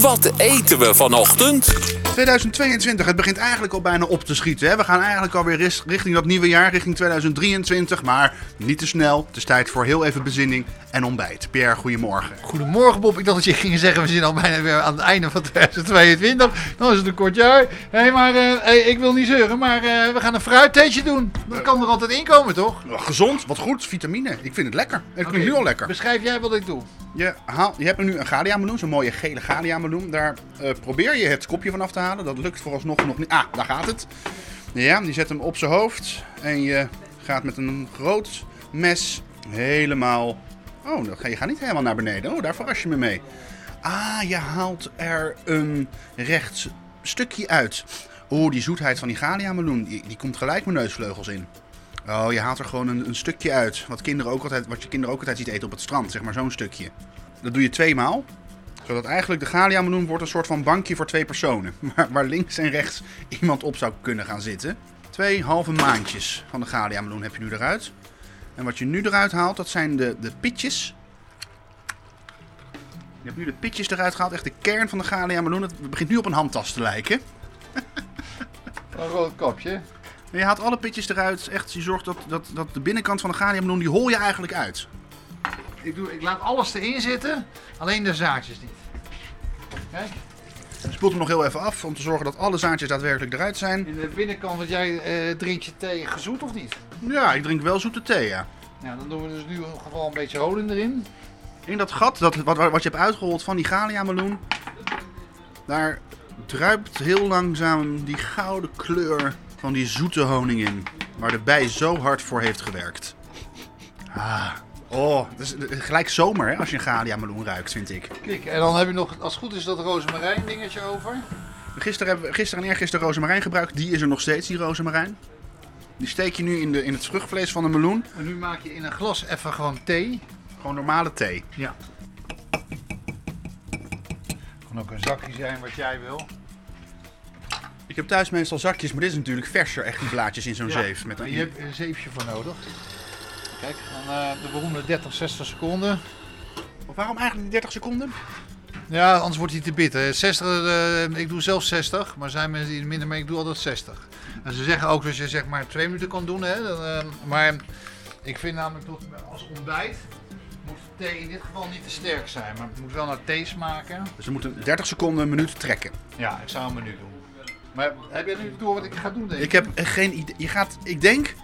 Wat eten we vanochtend? 2022, het begint eigenlijk al bijna op te schieten. Hè? We gaan eigenlijk alweer richting dat nieuwe jaar, richting 2023. Maar niet te snel. Het is tijd voor heel even bezinning en ontbijt. Pierre, goedemorgen. Goedemorgen Bob, ik dacht dat je ging zeggen we zijn al bijna weer aan het einde van 2022. Dan is het een kort jaar. Hé, maar eh, hey, ik wil niet zeuren, maar eh, we gaan een fruittheetje doen. Dat kan er altijd in komen, toch? Gezond, wat goed, vitamine. Ik vind het lekker. Het Oké, klinkt nu al lekker. Beschrijf jij wat ik doe. Je, haal, je hebt nu een galia-meloen, zo'n mooie gele galia-meloen. Daar eh, probeer je het kopje van af te halen. Dat lukt vooralsnog nog niet. Ah, daar gaat het. Ja, die zet hem op zijn hoofd. En je gaat met een groot mes helemaal... Oh, je gaat niet helemaal naar beneden. Oh, daar verras je me mee. Ah, je haalt er een recht stukje uit. Oeh, die zoetheid van die galia-meloen, die, die komt gelijk mijn neusvleugels in. Oh, je haalt er gewoon een, een stukje uit. Wat, kinderen ook altijd, wat je kinderen ook altijd ziet eten op het strand. Zeg maar zo'n stukje. Dat doe je tweemaal. Zodat eigenlijk de Galia meloen wordt een soort van bankje voor twee personen. Waar, waar links en rechts iemand op zou kunnen gaan zitten. Twee halve maandjes van de Galia meloen heb je nu eruit. En wat je nu eruit haalt, dat zijn de, de pitjes. Je hebt nu de pitjes eruit gehaald. Echt de kern van de Galia meloen. Het begint nu op een handtas te lijken. Een rood kopje. Je haalt alle pitjes eruit. Echt, je zorgt dat, dat, dat de binnenkant van de Galia meloen, die hol je eigenlijk uit. Ik, doe, ik laat alles erin zitten, alleen de zaadjes niet. Kijk, Spoelt hem nog heel even af om te zorgen dat alle zaadjes daadwerkelijk eruit zijn. in de binnenkant, want jij eh drink je thee gezoet of niet? Ja, ik drink wel zoete thee, ja. Nou, dan doen we dus nu gewoon een beetje honing erin. In dat gat, dat, wat, wat je hebt uitgerold van die Galia meloen, daar druipt heel langzaam die gouden kleur van die zoete honing in. Waar de bij zo hard voor heeft gewerkt. Ah, oh, het is gelijk zomer hè, als je een Galia meloen ruikt, vind ik. Kijk, en dan heb je nog, als het goed is, dat rozemarijn dingetje over. Gisteren, hebben, we- gisteren en eergisteren rozemarijn gebruikt. Die is er nog steeds, die rozemarijn. Die steek je nu in, de, in het vruchtvlees van de meloen. En nu maak je in een glas even gewoon thee. Gewoon normale thee. Ja. Kan ook een zakje zijn wat jij wil. Ik heb thuis meestal zakjes, maar dit is natuurlijk verser. Echt die blaadjes in zo'n Ja, zeef. Met een, je hebt een zeefje voor nodig. Kijk, dan eh, de beroemde 30, 60 seconden. Waarom eigenlijk die 30 seconden? Ja, anders wordt hij te bitter. 60, eh, ik doe zelf 60, maar er zijn mensen die minder mee. Ik doe altijd 60. En ze zeggen ook dat je zeg maar twee minuten kan doen. Hè? Dan, eh, maar ik vind namelijk dat als ontbijt moet de thee in dit geval niet te sterk zijn. Maar het moet wel naar thee smaken. Dus we moeten 30 seconden, een minuut trekken. Ja, ik zou hem nu doen. Maar heb jij nu door wat ik ga doen? Denk ik? Ik heb geen idee. Je gaat, ik denk,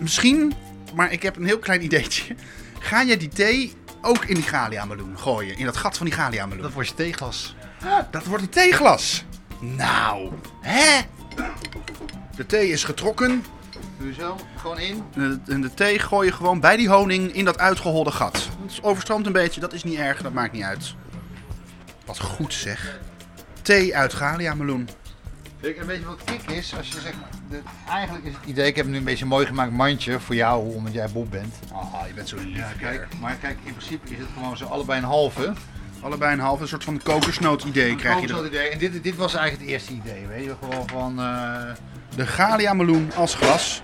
misschien, maar ik heb een heel klein ideetje. Ga je die thee ook in die Galia meloen gooien? In dat gat van die Galia meloen? Dat wordt je theeglas. Dat wordt een theeglas. Nou, hè? De thee is getrokken. Doe je zo, gewoon in. En de, en de thee gooi je gewoon bij die honing in dat uitgeholde gat. Het overstroomt een beetje, dat is niet erg, dat maakt niet uit. Wat goed zeg. Thee uit Galia meloen. En weet je wat kick is? Als je zeg maar, de- eigenlijk is het idee, ik heb nu een beetje een mooi gemaakt mandje voor jou, omdat jij Bob bent. Ah, je bent zo lief. Kijk, maar kijk, in principe is het gewoon zo allebei een halve. Allebei een halve, een soort van kokersnoot idee krijg je Ook zo'n er. idee. En dit, dit was eigenlijk het eerste idee, weet je, gewoon van... eh, De Galia meloen als glas.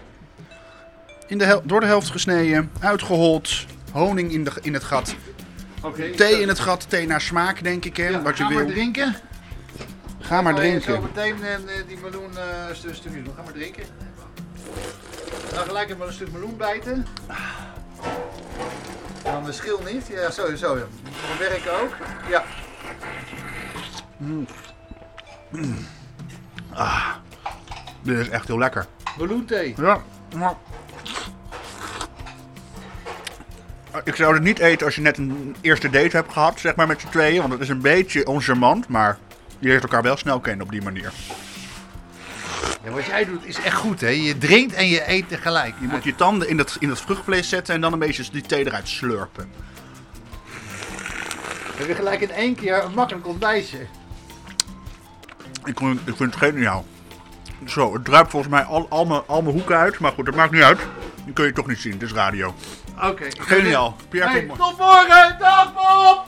In de hel- door de helft gesneden, uitgehold. Honing in, de, in het gat. Thee in het gat, thee naar smaak denk ik hè, Ja, wat je wil. drinken. Ga maar drinken. meteen eh, die meloen eh stu- stukje doen. Ga maar drinken. Dan gelijk even een stuk meloen bijten. Dan de schil niet. Ja, zo. ja. Voor het werk ook. Ja. Dit is echt heel lekker. Meloenthee. Ja. Ik zou het niet eten als je net een eerste date hebt gehad, zeg maar met z'n tweeën. Want dat is een beetje oncharmant, maar je leert elkaar wel snel kennen op die manier. Ja, wat jij doet is echt goed, hè? Je drinkt en je eet tegelijk. Je moet je tanden in dat, in dat vruchtvlees zetten en dan een beetje die thee eruit slurpen. We hebben gelijk in één keer een makkelijk ontbijtje. Ik, vind- ik vind het geniaal. Zo, het druipt volgens mij al, al, mijn, al mijn hoeken uit, maar goed, dat maakt niet uit. Die kun je toch niet zien, het is radio. Oké. Geniaal. Pierre, Hey, tot morgen. tot morgen! Dag Bob!